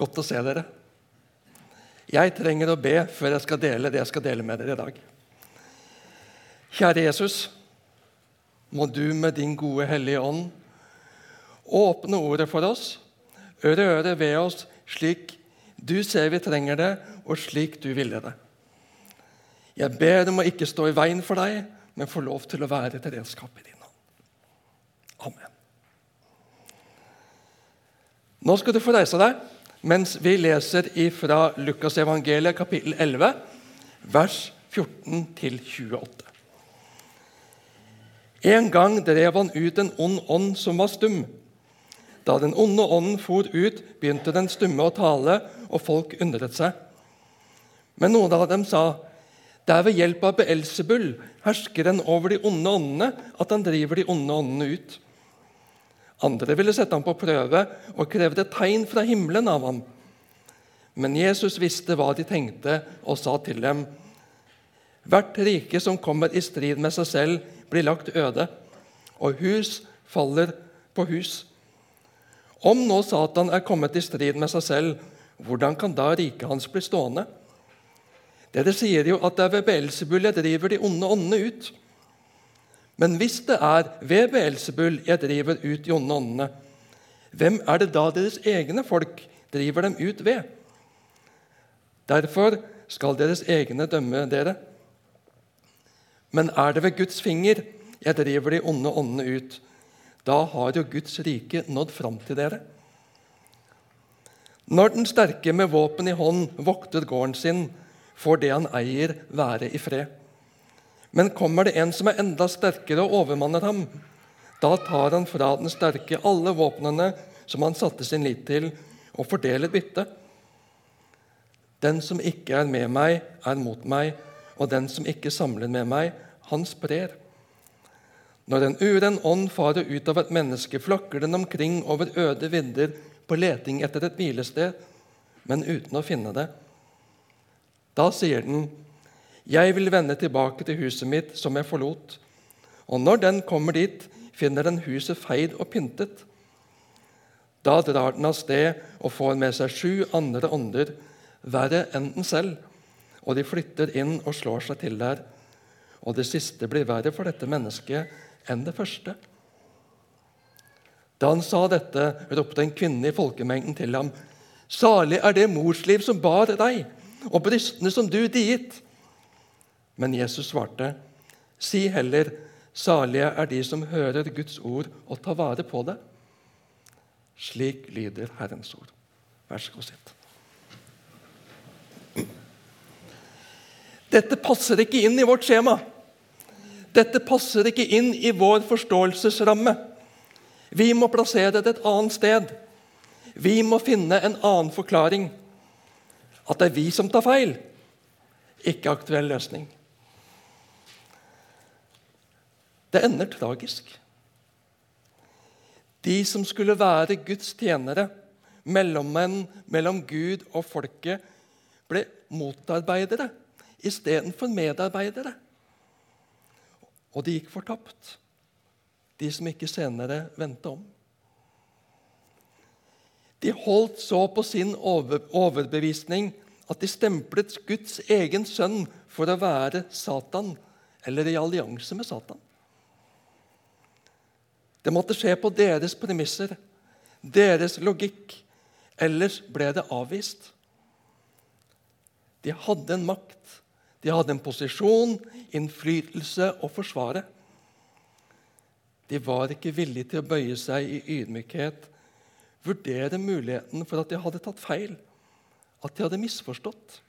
Godt å se dere. Jeg trenger å be før jeg skal dele det jeg skal dele med dere i dag. Kjære Jesus, må du med din gode Hellige Ånd åpne ordet for oss, røre ved oss slik du ser vi trenger det, og slik du ville det. Jeg ber om å ikke stå i veien for deg, men få lov til å være et redskap i din hånd. Amen. Nå skal du få reise deg mens vi leser fra Lukasevangeliet kapittel 11, vers 14-28. En gang drev han ut en ond ånd som var stum. Da den onde ånden for ut, begynte den stumme å tale, og folk undret seg. Men noen av dem sa, 'Det er ved hjelp av Beelzebul, herskeren over de onde åndene, at han driver de onde åndene ut.' Andre ville sette ham på prøve og krevde tegn fra himmelen av ham. Men Jesus visste hva de tenkte, og sa til dem.: Hvert rike som kommer i strid med seg selv, blir lagt øde, og hus faller på hus. Om nå Satan er kommet i strid med seg selv, hvordan kan da riket hans bli stående? Dere sier jo at det er ved Beelzebul jeg driver de onde åndene ut. Men hvis det er ved Beelzebul jeg driver ut de onde åndene, hvem er det da deres egne folk driver dem ut ved? Derfor skal deres egne dømme dere. Men er det ved Guds finger jeg driver de onde åndene ut, da har jo Guds rike nådd fram til dere. Når den sterke med våpen i hånd vokter gården sin, får det han eier, være i fred. Men kommer det en som er enda sterkere og overmanner ham, da tar han fra den sterke alle våpnene som han satte sin lit til, og fordeler byttet. Den som ikke er med meg, er mot meg, og den som ikke samler med meg, han sprer. Når en uren ånd farer ut av et menneske, flakker den omkring over øde vidder på leting etter et hvilested, men uten å finne det. Da sier den, 'Jeg vil vende tilbake til huset mitt som jeg forlot.' Og når den kommer dit, finner den huset feid og pyntet. Da drar den av sted og får med seg sju andre ånder, verre enn den selv, og de flytter inn og slår seg til der. Og det siste blir verre for dette mennesket enn det første. Da han sa dette, ropte en kvinne i folkemengden til ham.: Salig er det morsliv som bar deg, og brystene som du diet. Men Jesus svarte, Si heller, salige er de som hører Guds ord og tar vare på det. Slik lyder Herrens ord. Vær så god, sitt. Dette passer ikke inn i vårt skjema. Dette passer ikke inn i vår forståelsesramme. Vi må plassere det et annet sted. Vi må finne en annen forklaring. At det er vi som tar feil. Ikke aktuell løsning. Det ender tragisk. De som skulle være Guds tjenere, mellommenn mellom Gud og folket, ble motarbeidere istedenfor medarbeidere. Og de gikk fortapt, de som ikke senere vendte om. De holdt så på sin overbevisning at de stemplet Guds egen sønn for å være Satan, eller i allianse med Satan. Det måtte skje på deres premisser, deres logikk. Ellers ble det avvist. De hadde en makt, de hadde en posisjon, innflytelse å forsvare. De var ikke villige til å bøye seg i ydmykhet, vurdere muligheten for at de hadde tatt feil, at de hadde misforstått.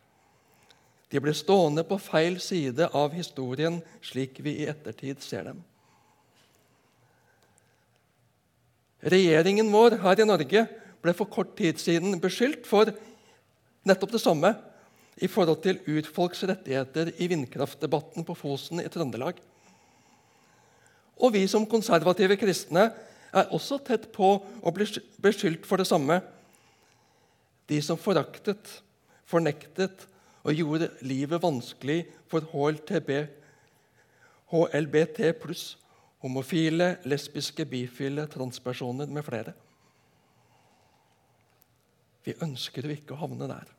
De ble stående på feil side av historien slik vi i ettertid ser dem. Regjeringen vår her i Norge ble for kort tid siden beskyldt for nettopp det samme i forhold til urfolks rettigheter i vindkraftdebatten på Fosen i Trøndelag. Og vi som konservative kristne er også tett på å bli beskyldt for det samme. De som foraktet, fornektet og gjorde livet vanskelig for HLTB, HLBT pluss homofile, lesbiske, bifile, transpersoner med flere. Vi ønsker jo ikke å havne der.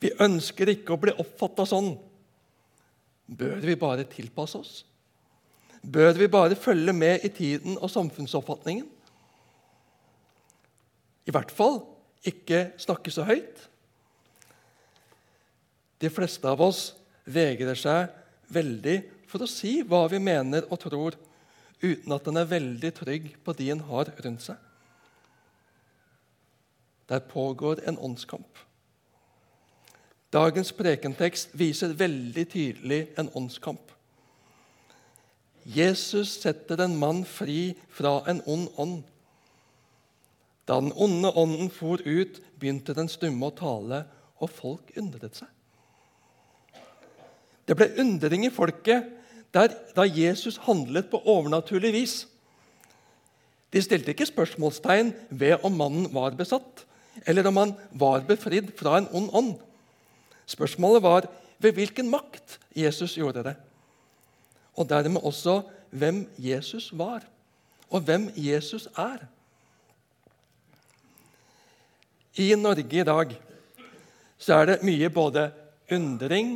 Vi ønsker ikke å bli oppfatta sånn. Bør vi bare tilpasse oss? Bør vi bare følge med i tiden og samfunnsoppfatningen? I hvert fall ikke snakke så høyt. De fleste av oss vegrer seg veldig for å si hva vi mener og tror, uten at en er veldig trygg på de en har rundt seg. Der pågår en åndskamp. Dagens prekentekst viser veldig tydelig en åndskamp. Jesus setter en mann fri fra en ond ånd. Da den onde ånden for ut, begynte den stumme å tale, og folk undret seg. Det ble undring i folket der, da Jesus handlet på overnaturlig vis. De stilte ikke spørsmålstegn ved om mannen var besatt, eller om han var befridd fra en ond ånd. Spørsmålet var ved hvilken makt Jesus gjorde det, og dermed også hvem Jesus var, og hvem Jesus er. I Norge i dag så er det mye både undring,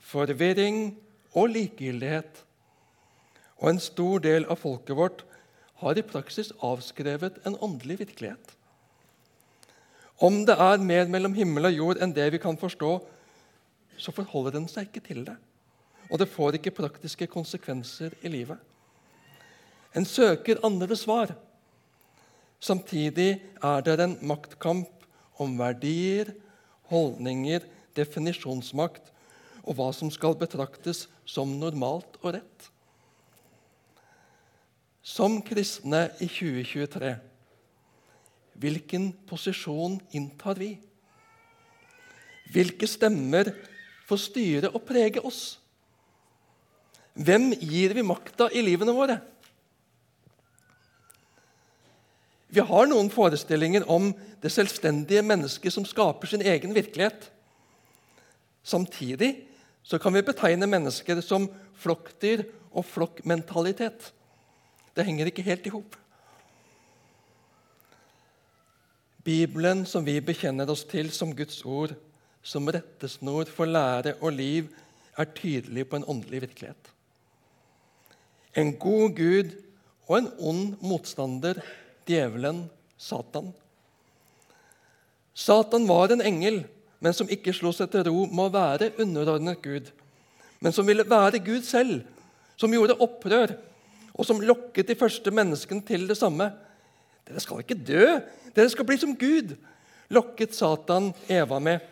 forvirring og likegyldighet. Og en stor del av folket vårt har i praksis avskrevet en åndelig virkelighet. Om det er mer mellom himmel og jord enn det vi kan forstå, så forholder den seg ikke til det. Og det får ikke praktiske konsekvenser i livet. En søker andre svar. Samtidig er det en maktkamp om verdier, holdninger, definisjonsmakt og hva som skal betraktes som normalt og rett. Som kristne i 2023 hvilken posisjon inntar vi? Hvilke stemmer får styre og prege oss? Hvem gir vi makta i livene våre? Vi har noen forestillinger om det selvstendige mennesket som skaper sin egen virkelighet. Samtidig så kan vi betegne mennesker som flokkdyr og flokkmentalitet. Det henger ikke helt i hop. Bibelen som vi bekjenner oss til som Guds ord, som rettesnor for lære og liv, er tydelig på en åndelig virkelighet. En god Gud og en ond motstander, djevelen, Satan. Satan var en engel, men som ikke slo seg til ro med å være underordnet Gud, men som ville være Gud selv, som gjorde opprør, og som lokket de første menneskene til det samme. Dere skal ikke dø, dere skal bli som Gud, lokket Satan Eva med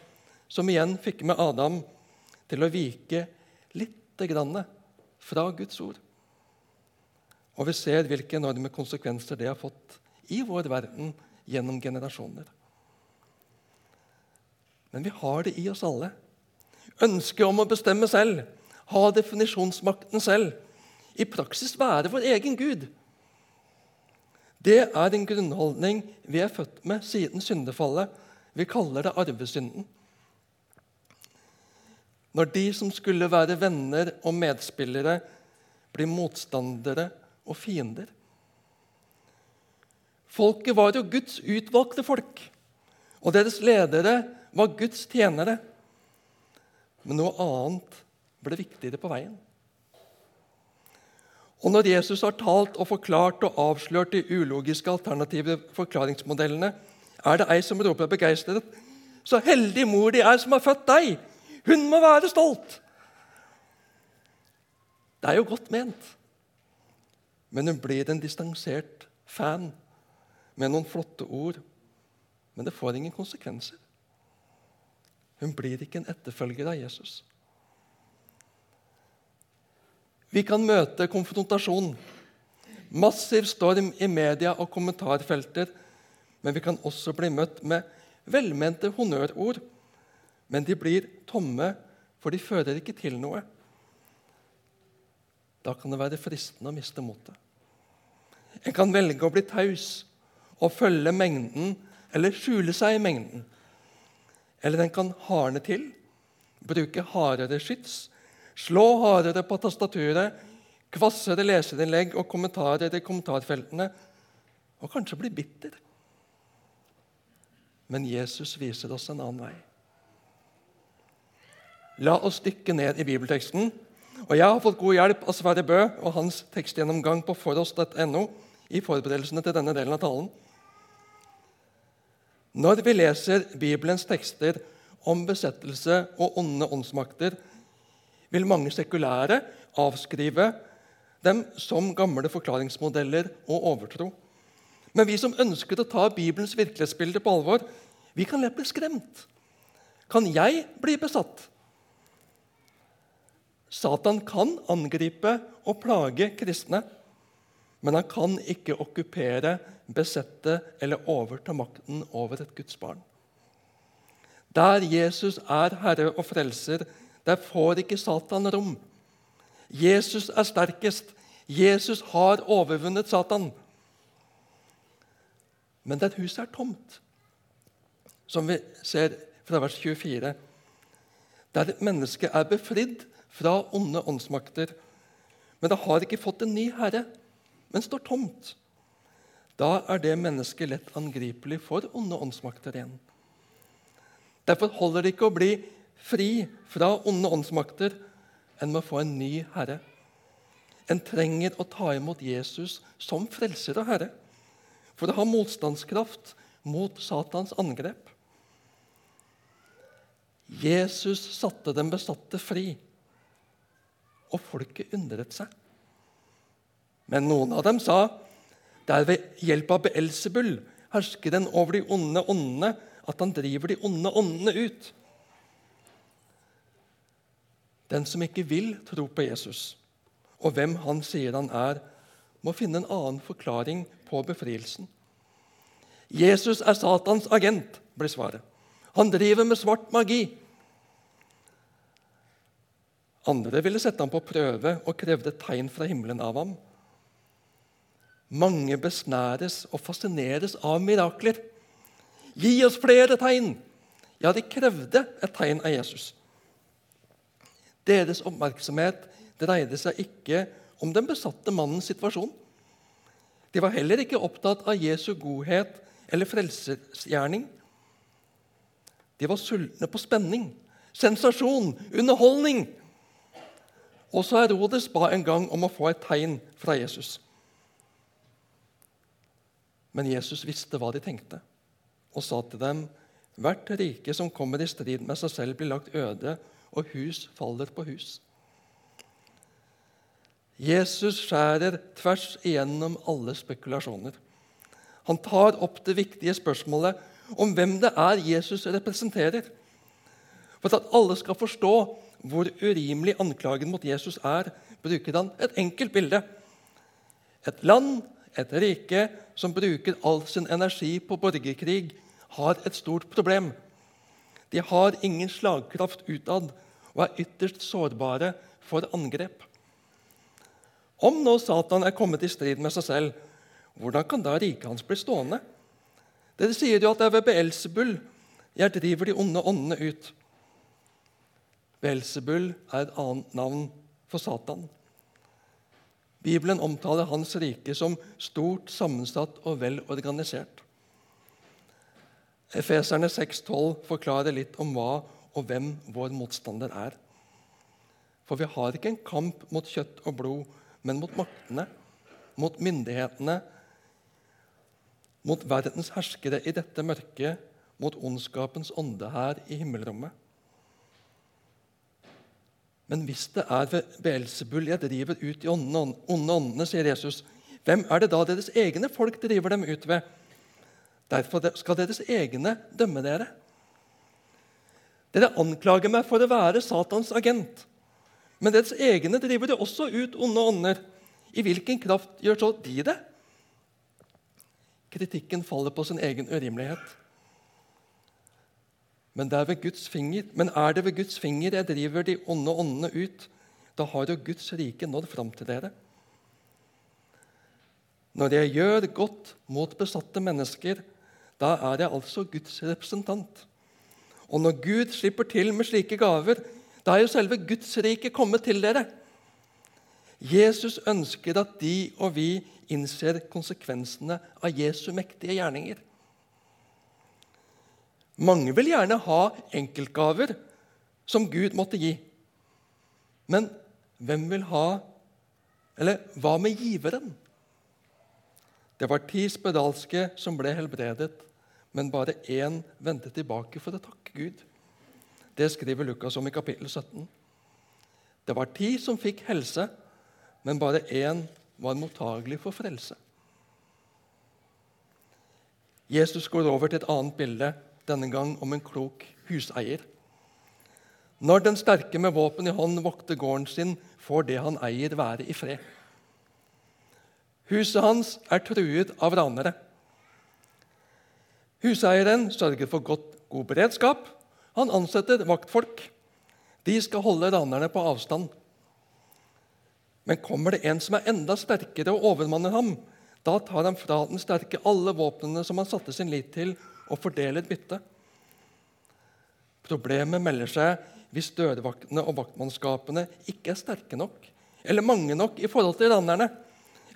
som igjen fikk med Adam til å vike lite grann fra Guds ord. Og vi ser hvilke enorme konsekvenser det har fått i vår verden gjennom generasjoner. Men vi har det i oss alle. Ønsket om å bestemme selv, ha definisjonsmakten selv, i praksis være vår egen Gud. Det er en grunnholdning vi er født med siden syndefallet. Vi kaller det arvesynden. Når de som skulle være venner og medspillere, blir motstandere og fiender. Folket var jo Guds utvalgte folk, og deres ledere var Guds tjenere. Men noe annet ble viktigere på veien. Og Når Jesus har talt og forklart og avslørt de ulogiske alternative forklaringsmodellene, er det ei som roper begeistret Så heldig mor de er som har født deg! Hun må være stolt! Det er jo godt ment. Men hun blir en distansert fan med noen flotte ord. Men det får ingen konsekvenser. Hun blir ikke en etterfølger av Jesus. Vi kan møte konfrontasjon, massiv storm i media og kommentarfelter, men vi kan også bli møtt med velmente honnørord men de blir tomme, for de fører ikke til noe. Da kan det være fristende å miste motet. En kan velge å bli taus og følge mengden eller skjule seg i mengden. Eller den kan hardne til, bruke hardere skyts, slå hardere på tastaturet, kvassere leserinnlegg og kommentarer i kommentarfeltene, og kanskje bli bitter. men Jesus viser oss en annen vei. La oss dykke ned i bibelteksten. Og Jeg har fått god hjelp av Sverre Bø og hans tekstgjennomgang på foross.no i forberedelsene til denne delen av talen. Når vi leser Bibelens tekster om besettelse og onde åndsmakter, vil mange sekulære avskrive dem som gamle forklaringsmodeller og overtro. Men vi som ønsker å ta Bibelens virkelighetsbilde på alvor, vi kan lett bli skremt. Kan jeg bli besatt? Satan kan angripe og plage kristne, men han kan ikke okkupere, besette eller overta makten over et Guds barn. Der Jesus er herre og frelser, der får ikke Satan rom. Jesus er sterkest. Jesus har overvunnet Satan. Men der huset er tomt, som vi ser fra vers 24. Der mennesket er befridd fra onde åndsmakter, men det har ikke fått en ny herre, men står tomt. Da er det mennesket lett angripelig for onde åndsmakter igjen. Derfor holder det ikke å bli fri fra onde åndsmakter enn med å få en ny herre. En trenger å ta imot Jesus som frelser og herre for å ha motstandskraft mot Satans angrep. Jesus satte den besatte fri, og folket undret seg. Men noen av dem sa det er ved hjelp av Beelzebul, herskeren over de onde åndene, at han driver de onde åndene ut. Den som ikke vil tro på Jesus, og hvem han sier han er, må finne en annen forklaring på befrielsen. Jesus er Satans agent, blir svaret. Han driver med svart magi. Andre ville sette ham på prøve og krevde tegn fra himmelen av ham. Mange besnæres og fascineres av mirakler. Gi oss flere tegn! Ja, de krevde et tegn av Jesus. Deres oppmerksomhet dreide seg ikke om den besatte mannens situasjon. De var heller ikke opptatt av Jesu godhet eller frelsesgjerning. De var sultne på spenning, sensasjon, underholdning. Også Herodes ba en gang om å få et tegn fra Jesus. Men Jesus visste hva de tenkte, og sa til dem.: Hvert rike som kommer i strid med seg selv, blir lagt øde, og hus faller på hus. Jesus skjærer tvers igjennom alle spekulasjoner. Han tar opp det viktige spørsmålet om hvem det er Jesus representerer. For at alle skal forstå hvor urimelig anklagen mot Jesus er, bruker han et enkelt bilde. Et land, et rike, som bruker all sin energi på borgerkrig, har et stort problem. De har ingen slagkraft utad og er ytterst sårbare for angrep. Om nå Satan er kommet i strid med seg selv, hvordan kan da riket hans bli stående? Dere sier jo at det er ved Beelzebul jeg driver de onde åndene ut. Beelzebul er et annet navn for Satan. Bibelen omtaler hans rike som stort, sammensatt og vel organisert. Efeserne 6,12 forklarer litt om hva og hvem vår motstander er. For vi har ikke en kamp mot kjøtt og blod, men mot maktene, mot myndighetene, mot verdens herskere i dette mørket, mot ondskapens ånde her i himmelrommet. Men hvis det er ved Beelzebul jeg driver ut de onde åndene, sier Jesus, hvem er det da deres egne folk driver dem ut ved? Derfor skal deres egne dømme dere. Dere anklager meg for å være Satans agent. Men deres egne driver de også ut onde ånder. I hvilken kraft gjør så de det? Kritikken faller på sin egen urimelighet. Men, det er, finger, men er det ved Guds finger jeg driver de onde åndene ut, da har jo Guds rike nådd fram til dere. Når jeg gjør godt mot besatte mennesker, da er jeg altså Guds representant. Og når Gud slipper til med slike gaver, da er jo selve Guds rike kommet til dere. Jesus ønsker at de og vi innser konsekvensene av Jesu mektige gjerninger. Mange vil gjerne ha enkeltgaver som Gud måtte gi. Men hvem vil ha Eller hva med giveren? Det var ti spedalske som ble helbredet, men bare én vendte tilbake for å takke Gud. Det skriver Lukas om i kapittel 17. Det var ti som fikk helse, men bare én var mottagelig for frelse. Jesus går over til et annet bilde, denne gang om en klok huseier. Når den sterke med våpen i hånd vokter gården sin, får det han eier, være i fred. Huset hans er truet av ranere. Huseieren sørger for godt, god beredskap. Han ansetter vaktfolk. De skal holde ranerne på avstand. Men kommer det en som er enda sterkere og overmanner ham, da tar han fra den sterke alle våpnene som han satte sin lit til, og fordeler bytte. Problemet melder seg hvis dørvaktene og vaktmannskapene ikke er sterke nok eller mange nok i forhold til ranerne.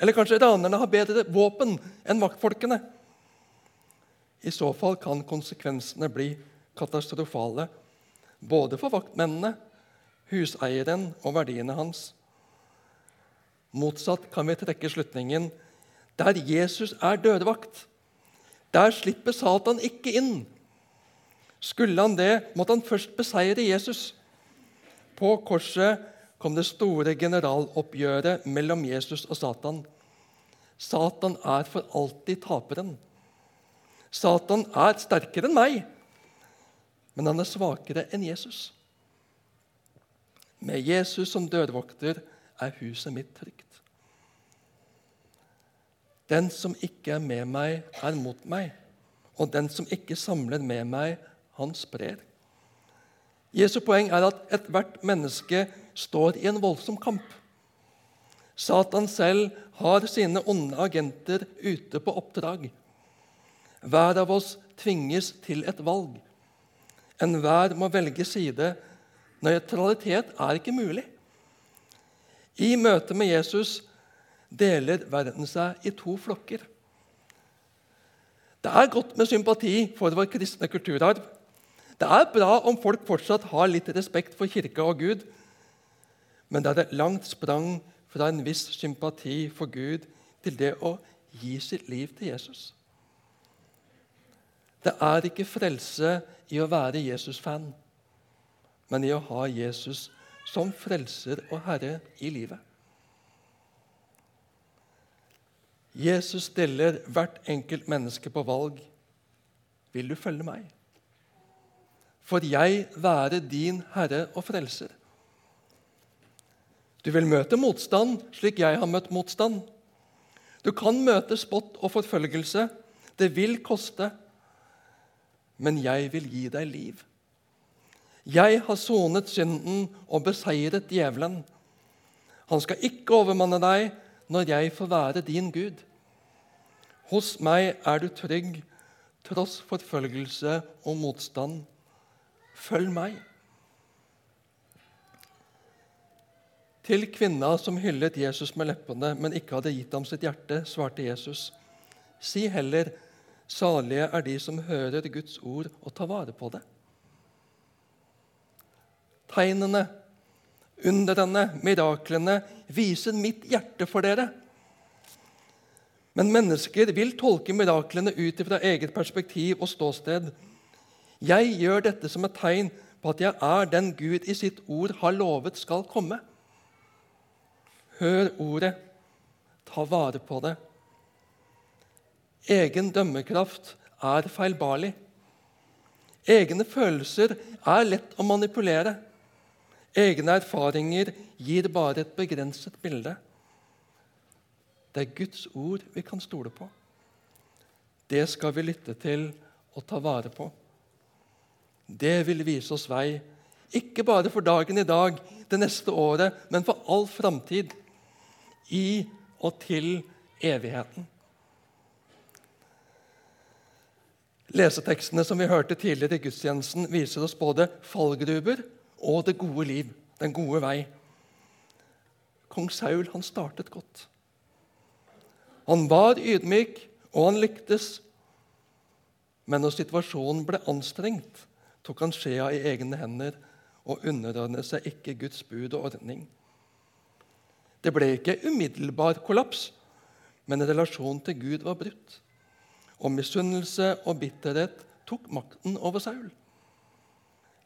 Eller kanskje ranerne har bedre våpen enn vaktfolkene. I så fall kan konsekvensene bli katastrofale, både for vaktmennene, huseieren og verdiene hans. Motsatt kan vi trekke slutningen der Jesus er dørvakt. Der slipper Satan ikke inn. Skulle han det, måtte han først beseire Jesus. På korset kom det store generaloppgjøret mellom Jesus og Satan. Satan er for alltid taperen. Satan er sterkere enn meg, men han er svakere enn Jesus. Med Jesus som dørvokter er huset mitt trygt. Den som ikke er med meg, er mot meg, og den som ikke samler med meg, han sprer. Jesu poeng er at ethvert menneske står i en voldsom kamp. Satan selv har sine onde agenter ute på oppdrag. Hver av oss tvinges til et valg. Enhver må velge side. Nøytralitet er ikke mulig. I møte med Jesus deler verden seg i to flokker. Det er godt med sympati for vår kristne kulturarv. Det er bra om folk fortsatt har litt respekt for kirka og Gud, men det er et langt sprang fra en viss sympati for Gud til det å gi sitt liv til Jesus. Det er ikke frelse i å være Jesus-fan, men i å ha Jesus som frelser og herre i livet. Jesus stiller hvert enkelt menneske på valg. Vil du følge meg? For jeg være din Herre og Frelser. Du vil møte motstand slik jeg har møtt motstand. Du kan møte spott og forfølgelse. Det vil koste. Men jeg vil gi deg liv. Jeg har sonet synden og beseiret djevelen. Han skal ikke overmanne deg når jeg får være din Gud. Hos meg er du trygg, tross forfølgelse og motstand. Følg meg. Til kvinna som hyllet Jesus med leppene, men ikke hadde gitt ham sitt hjerte, svarte Jesus, si heller, salige er de som hører Guds ord og tar vare på det. Tegnene, underne, miraklene viser mitt hjerte for dere. Men mennesker vil tolke miraklene ut fra eget perspektiv og ståsted. Jeg gjør dette som et tegn på at jeg er den Gud i sitt ord har lovet skal komme. Hør ordet, ta vare på det. Egen dømmekraft er feilbarlig. Egne følelser er lett å manipulere. Egne erfaringer gir bare et begrenset bilde. Det er Guds ord vi kan stole på. Det skal vi lytte til og ta vare på. Det vil vise oss vei, ikke bare for dagen i dag, det neste året, men for all framtid. I og til evigheten. Lesetekstene som vi hørte tidligere i gudstjenesten, viser oss både fallgruber og det gode liv, den gode vei. Kong Saul han startet godt. Han var ydmyk, og han lyktes. Men når situasjonen ble anstrengt, tok han skjea i egne hender og underordnet seg ikke Guds bud og ordning. Det ble ikke umiddelbar kollaps, men relasjonen til Gud var brutt. Og misunnelse og bitterhet tok makten over Saul.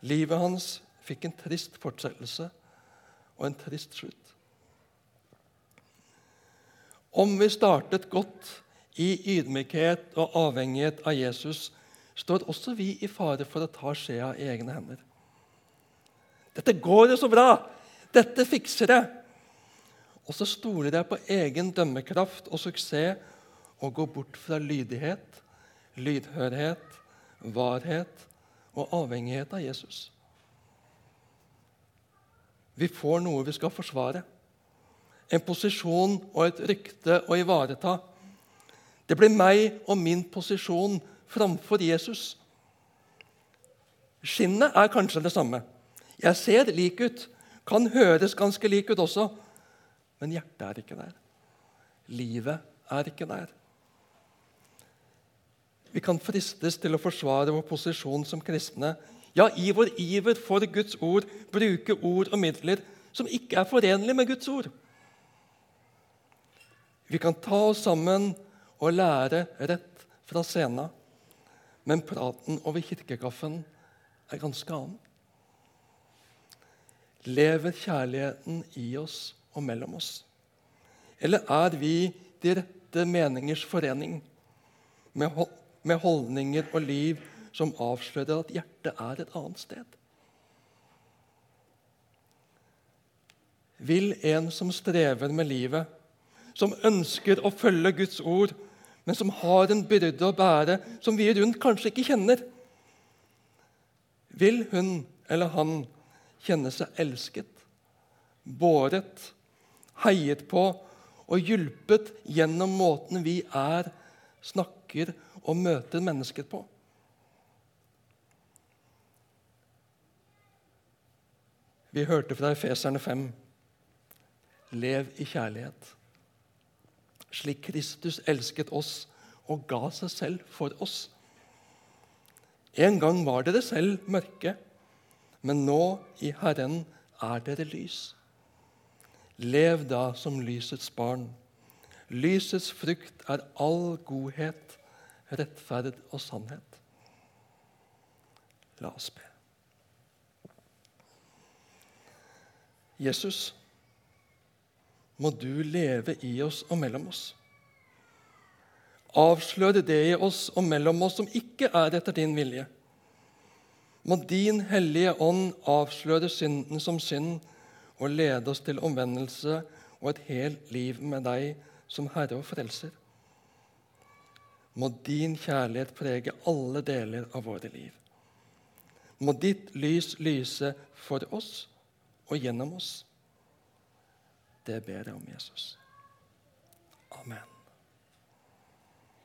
Livet hans fikk en trist fortsettelse og en trist slutt. Om vi startet godt i ydmykhet og avhengighet av Jesus, står også vi i fare for å ta skjea i egne hender. Dette går jo så bra! Dette fikser jeg! Og så stoler jeg på egen dømmekraft og suksess og går bort fra lydighet, lydhørhet, varhet og avhengighet av Jesus. Vi får noe vi skal forsvare. En posisjon og et rykte å ivareta. Det blir meg og min posisjon framfor Jesus. Skinnet er kanskje det samme. Jeg ser lik ut, kan høres ganske lik ut også, men hjertet er ikke der. Livet er ikke der. Vi kan fristes til å forsvare vår posisjon som kristne. Ja, i vår iver for Guds ord bruke ord og midler som ikke er forenlige med Guds ord. Vi kan ta oss sammen og lære rett fra scenen, men praten over kirkekaffen er ganske annen. Lever kjærligheten i oss og mellom oss? Eller er vi de rette meningers forening med holdninger og liv som avslører at hjertet er et annet sted? Vil en som strever med livet, som ønsker å følge Guds ord, men som har en byrde å bære som vi rundt kanskje ikke kjenner, vil hun eller han kjenne seg elsket, båret, heiet på og hjulpet gjennom måten vi er, snakker og møter mennesker på. Vi hørte fra Efeserne 5.: Lev i kjærlighet, slik Kristus elsket oss og ga seg selv for oss. En gang var dere selv mørke, men nå i Herren er dere lys. Lev da som lysets barn. Lysets frukt er all godhet, rettferd og sannhet. La oss be. Jesus, må du leve i oss og mellom oss. Avsløre det i oss og mellom oss som ikke er etter din vilje. Må din Hellige Ånd avsløre synden som synd og lede oss til omvendelse og et helt liv med deg som Herre og Frelser. Må din kjærlighet prege alle deler av våre liv. Må ditt lys lyse for oss og gjennom oss. Det ber jeg om Jesus. Amen.